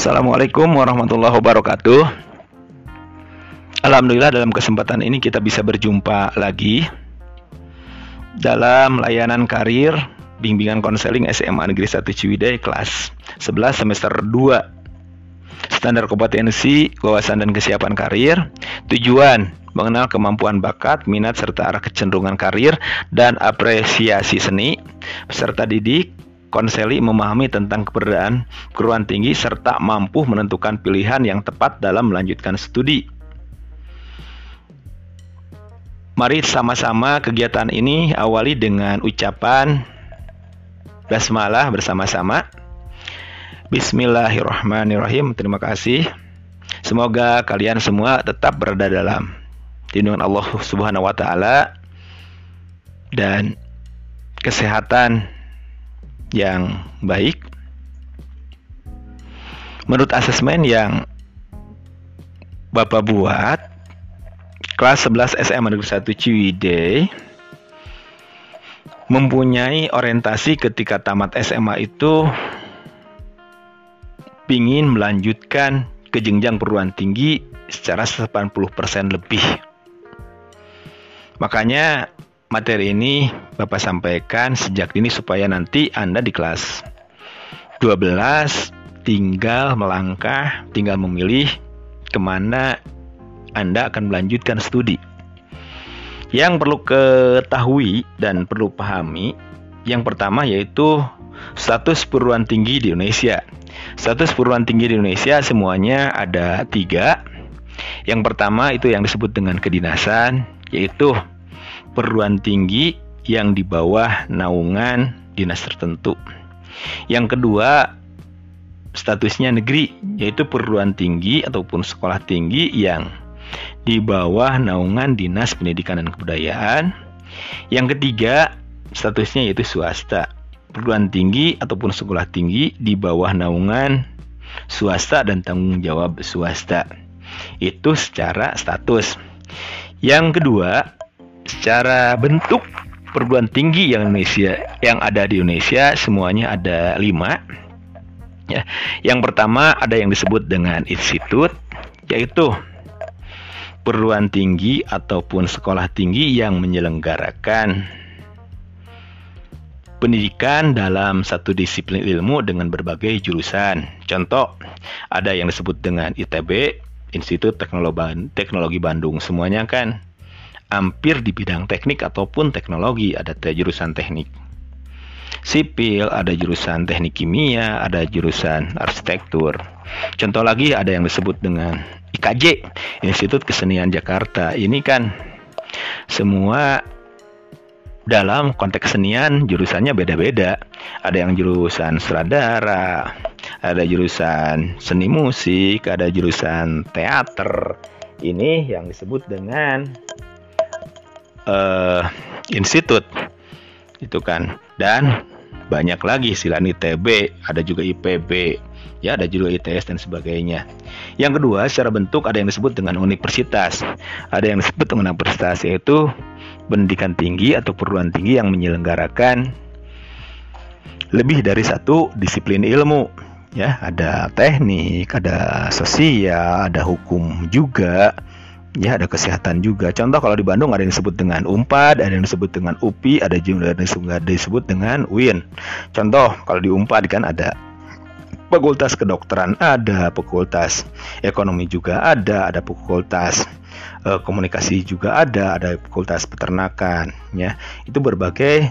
Assalamualaikum warahmatullahi wabarakatuh. Alhamdulillah dalam kesempatan ini kita bisa berjumpa lagi dalam layanan karir bimbingan konseling SMA Negeri 1 Ciwidey kelas 11 semester 2 standar kompetensi, wawasan dan kesiapan karir. Tujuan mengenal kemampuan bakat, minat serta arah kecenderungan karir dan apresiasi seni. Peserta didik konseli memahami tentang keberadaan perguruan tinggi serta mampu menentukan pilihan yang tepat dalam melanjutkan studi. Mari sama-sama kegiatan ini awali dengan ucapan basmalah bersama-sama. Bismillahirrahmanirrahim. Terima kasih. Semoga kalian semua tetap berada dalam lindungan Allah Subhanahu wa taala dan kesehatan yang baik menurut asesmen yang Bapak buat kelas 11 SMA Negeri 1 Ciwidey mempunyai orientasi ketika tamat SMA itu ingin melanjutkan ke jenjang perguruan tinggi secara 80% lebih. Makanya materi ini Bapak sampaikan sejak ini supaya nanti Anda di kelas 12 tinggal melangkah, tinggal memilih ke mana Anda akan melanjutkan studi. Yang perlu ketahui dan perlu pahami, yang pertama yaitu status perguruan tinggi di Indonesia. Status perguruan tinggi di Indonesia semuanya ada tiga. Yang pertama itu yang disebut dengan kedinasan, yaitu perguruan tinggi yang di bawah naungan dinas tertentu. Yang kedua, statusnya negeri, yaitu perguruan tinggi ataupun sekolah tinggi yang di bawah naungan dinas pendidikan dan kebudayaan. Yang ketiga, statusnya yaitu swasta, perguruan tinggi ataupun sekolah tinggi di bawah naungan swasta dan tanggung jawab swasta. Itu secara status. Yang kedua, secara bentuk perguruan tinggi yang Indonesia yang ada di Indonesia semuanya ada lima ya yang pertama ada yang disebut dengan institut yaitu perguruan tinggi ataupun sekolah tinggi yang menyelenggarakan pendidikan dalam satu disiplin ilmu dengan berbagai jurusan. Contoh, ada yang disebut dengan ITB, Institut Teknologi Bandung. Semuanya kan hampir di bidang teknik ataupun teknologi ada jurusan teknik sipil, ada jurusan teknik kimia, ada jurusan arsitektur. Contoh lagi ada yang disebut dengan IKJ, Institut Kesenian Jakarta. Ini kan semua dalam konteks kesenian jurusannya beda-beda. Ada yang jurusan sutradara, ada jurusan seni musik, ada jurusan teater. Ini yang disebut dengan uh, institut itu kan. Dan banyak lagi selain ITB ada juga IPB ya ada juga ITS dan sebagainya. Yang kedua secara bentuk ada yang disebut dengan universitas. Ada yang disebut dengan universitas yaitu pendidikan tinggi atau perguruan tinggi yang menyelenggarakan lebih dari satu disiplin ilmu ya. Ada teknik ada sosial ada hukum juga ya ada kesehatan juga. Contoh kalau di Bandung ada yang disebut dengan UMPAD, ada yang disebut dengan UPI, ada juga yang disebut dengan UIN. Contoh kalau di UMPAD kan ada fakultas kedokteran ada, fakultas ekonomi juga ada, ada fakultas uh, komunikasi juga ada, ada fakultas peternakan, ya. Itu berbagai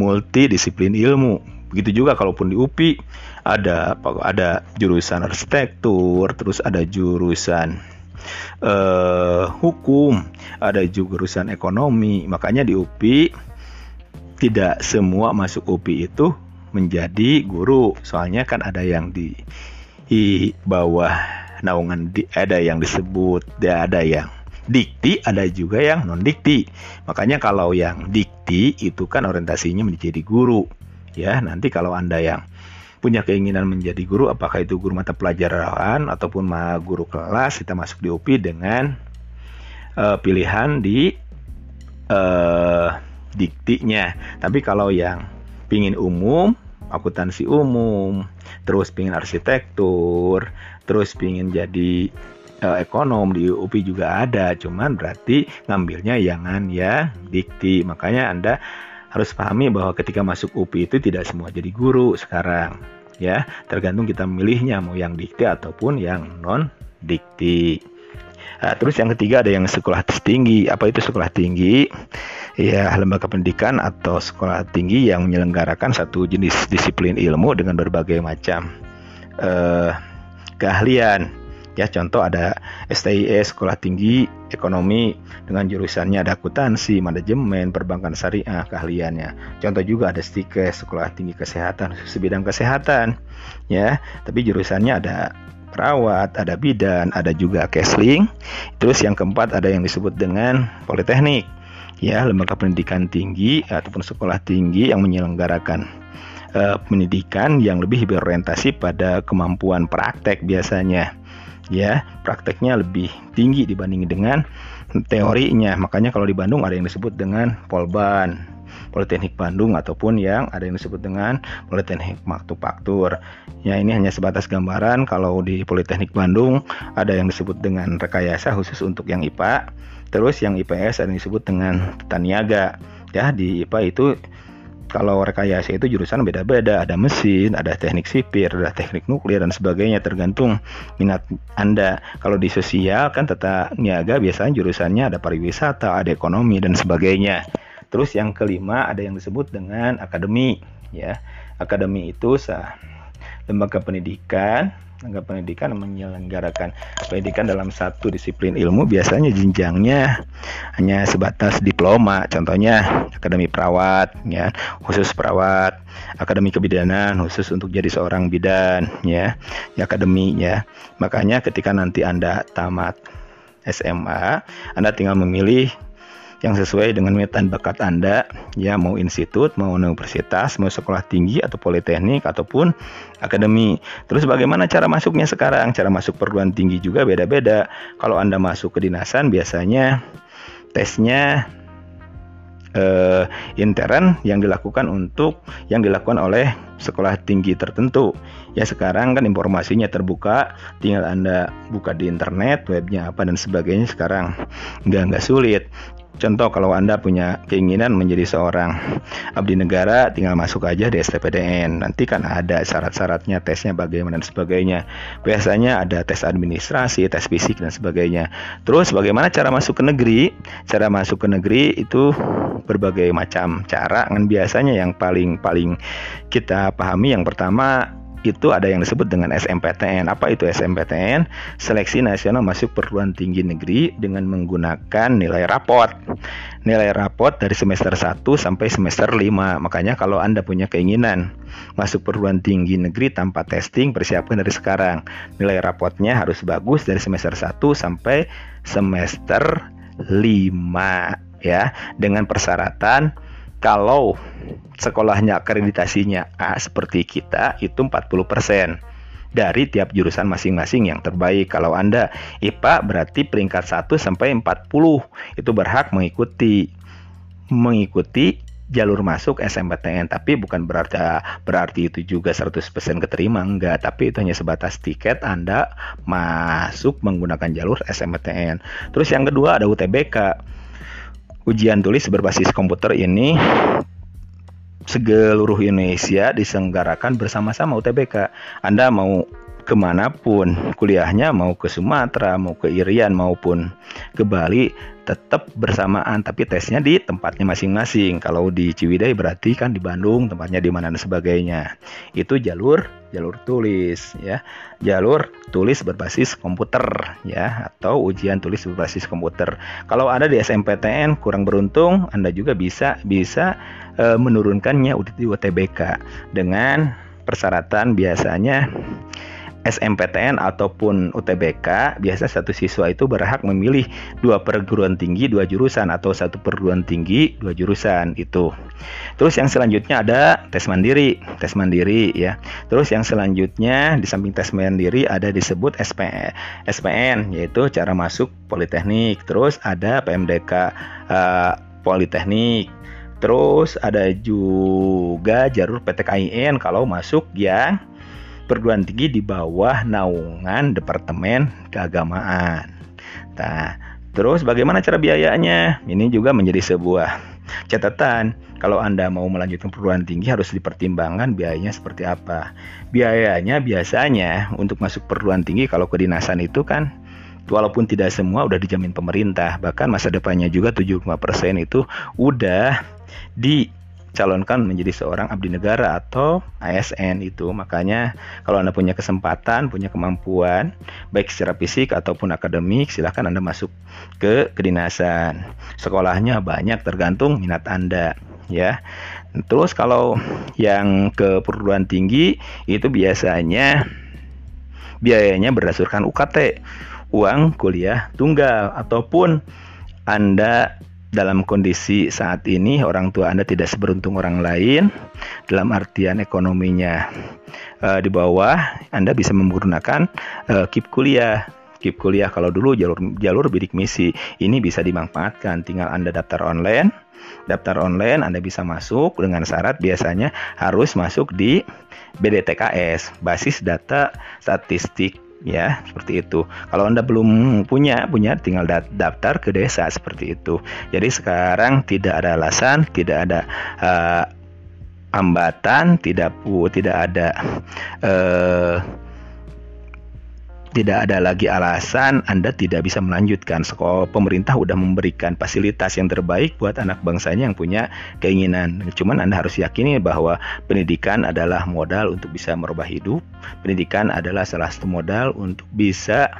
multidisiplin ilmu. Begitu juga kalaupun di UPI ada ada jurusan arsitektur, terus ada jurusan uh, hukum, ada juga urusan ekonomi. Makanya di UPI tidak semua masuk UPI itu menjadi guru. Soalnya kan ada yang di, di bawah naungan di, ada yang disebut ada yang dikti, ada juga yang non dikti. Makanya kalau yang dikti itu kan orientasinya menjadi guru. Ya, nanti kalau Anda yang punya keinginan menjadi guru, apakah itu guru mata pelajaran ataupun guru kelas, kita masuk di UPI dengan uh, pilihan di uh, diktinya. Tapi kalau yang pingin umum akuntansi umum, terus pingin arsitektur, terus pingin jadi uh, ekonom di UPI juga ada, cuman berarti ngambilnya jangan ya dikti. Makanya Anda harus pahami bahwa ketika masuk UPI itu tidak semua jadi guru sekarang ya, tergantung kita memilihnya mau yang dikti ataupun yang non dikti. Nah, terus yang ketiga ada yang sekolah tinggi. Apa itu sekolah tinggi? Ya, lembaga pendidikan atau sekolah tinggi yang menyelenggarakan satu jenis disiplin ilmu dengan berbagai macam uh, keahlian Ya, contoh ada STIS, Sekolah Tinggi Ekonomi dengan jurusannya ada akuntansi, manajemen, perbankan syariah, keahliannya. Contoh juga ada STIKES, Sekolah Tinggi Kesehatan, sebidang kesehatan. Ya, tapi jurusannya ada perawat, ada bidan, ada juga kesling. Terus yang keempat ada yang disebut dengan politeknik. Ya, lembaga pendidikan tinggi ataupun sekolah tinggi yang menyelenggarakan uh, pendidikan yang lebih berorientasi pada kemampuan praktek biasanya ya prakteknya lebih tinggi dibanding dengan teorinya makanya kalau di Bandung ada yang disebut dengan Polban Politeknik Bandung ataupun yang ada yang disebut dengan Politeknik Faktur. Ya ini hanya sebatas gambaran kalau di Politeknik Bandung ada yang disebut dengan rekayasa khusus untuk yang IPA. Terus yang IPS ada yang disebut dengan taniaga. Ya di IPA itu kalau rekayasa itu jurusan beda-beda, ada mesin, ada teknik sipir, ada teknik nuklir dan sebagainya tergantung minat Anda. Kalau di sosial kan tata niaga biasanya jurusannya ada pariwisata, ada ekonomi dan sebagainya. Terus yang kelima ada yang disebut dengan akademi ya. Akademi itu sah lembaga pendidikan lembaga pendidikan menyelenggarakan pendidikan dalam satu disiplin ilmu biasanya jenjangnya hanya sebatas diploma. Contohnya akademi perawat ya khusus perawat. Akademi kebidanan khusus untuk jadi seorang bidan ya, ya akademi ya. Makanya ketika nanti Anda tamat SMA Anda tinggal memilih yang sesuai dengan minat dan bakat Anda, ya mau institut, mau universitas, mau sekolah tinggi atau politeknik ataupun akademi. Terus bagaimana cara masuknya sekarang? Cara masuk perguruan tinggi juga beda-beda. Kalau Anda masuk ke dinasan biasanya tesnya uh, intern yang dilakukan untuk yang dilakukan oleh sekolah tinggi tertentu. Ya sekarang kan informasinya terbuka, tinggal Anda buka di internet, webnya apa dan sebagainya sekarang nggak nggak sulit. Contoh kalau Anda punya keinginan menjadi seorang abdi negara, tinggal masuk aja di STPDN. Nanti kan ada syarat-syaratnya, tesnya bagaimana dan sebagainya. Biasanya ada tes administrasi, tes fisik dan sebagainya. Terus bagaimana cara masuk ke negeri? Cara masuk ke negeri itu berbagai macam cara. Kan biasanya yang paling paling kita pahami yang pertama itu ada yang disebut dengan SMPTN. Apa itu SMPTN? Seleksi Nasional Masuk Perguruan Tinggi Negeri dengan menggunakan nilai raport. Nilai raport dari semester 1 sampai semester 5. Makanya kalau Anda punya keinginan masuk perguruan tinggi negeri tanpa testing, persiapkan dari sekarang. Nilai rapotnya harus bagus dari semester 1 sampai semester 5 ya dengan persyaratan kalau sekolahnya akreditasinya A seperti kita itu 40% dari tiap jurusan masing-masing yang terbaik. Kalau Anda IPA berarti peringkat 1 sampai 40 itu berhak mengikuti mengikuti jalur masuk SMPTN tapi bukan berarti berarti itu juga 100% keterima enggak. Tapi itu hanya sebatas tiket Anda masuk menggunakan jalur SMPTN terus yang kedua ada UTBK ujian tulis berbasis komputer ini seluruh Indonesia diselenggarakan bersama-sama UTBK. Anda mau ke mana pun kuliahnya mau ke Sumatera mau ke Irian maupun ke Bali tetap bersamaan tapi tesnya di tempatnya masing-masing. Kalau di Ciwidey berarti kan di Bandung tempatnya di mana dan sebagainya. Itu jalur jalur tulis ya. Jalur tulis berbasis komputer ya atau ujian tulis berbasis komputer. Kalau ada di SMPTN kurang beruntung Anda juga bisa bisa e, menurunkannya UTBK dengan persyaratan biasanya SMPTN ataupun UTBK, biasa satu siswa itu berhak memilih dua perguruan tinggi, dua jurusan atau satu perguruan tinggi, dua jurusan itu. Terus yang selanjutnya ada tes mandiri, tes mandiri ya. Terus yang selanjutnya di samping tes mandiri ada disebut SPN, SPN yaitu cara masuk politeknik. Terus ada PMDK uh, eh, politeknik Terus ada juga jalur PTKIN kalau masuk yang perguruan tinggi di bawah naungan Departemen Keagamaan. Nah, terus bagaimana cara biayanya? Ini juga menjadi sebuah catatan. Kalau Anda mau melanjutkan perguruan tinggi harus dipertimbangkan biayanya seperti apa. Biayanya biasanya untuk masuk perguruan tinggi kalau kedinasan itu kan walaupun tidak semua udah dijamin pemerintah, bahkan masa depannya juga 75% itu udah dicalonkan menjadi seorang abdi negara atau ASN itu. Makanya kalau Anda punya kesempatan, punya kemampuan baik secara fisik ataupun akademik, silahkan Anda masuk ke kedinasan. Sekolahnya banyak tergantung minat Anda ya. Terus kalau yang ke perguruan tinggi itu biasanya biayanya berdasarkan UKT, uang kuliah tunggal ataupun Anda dalam kondisi saat ini orang tua Anda tidak seberuntung orang lain. Dalam artian ekonominya uh, di bawah Anda bisa menggunakan uh, KIP kuliah. KIP kuliah kalau dulu jalur jalur bidik misi. Ini bisa dimanfaatkan. Tinggal Anda daftar online. Daftar online Anda bisa masuk dengan syarat biasanya harus masuk di BDTKS basis data statistik ya seperti itu. Kalau Anda belum punya, punya tinggal daftar ke desa seperti itu. Jadi sekarang tidak ada alasan, tidak ada uh, hambatan, tidak tidak ada uh, tidak ada lagi alasan Anda tidak bisa melanjutkan. Sekolah pemerintah sudah memberikan fasilitas yang terbaik buat anak bangsanya yang punya keinginan. Cuman Anda harus yakini bahwa pendidikan adalah modal untuk bisa merubah hidup. Pendidikan adalah salah satu modal untuk bisa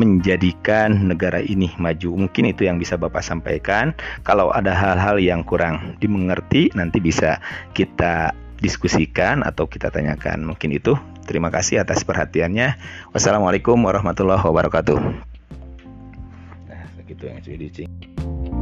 menjadikan negara ini maju. Mungkin itu yang bisa Bapak sampaikan. Kalau ada hal-hal yang kurang dimengerti nanti bisa kita diskusikan atau kita tanyakan. Mungkin itu. Terima kasih atas perhatiannya. Wassalamualaikum warahmatullahi wabarakatuh. Nah, begitu yang sudah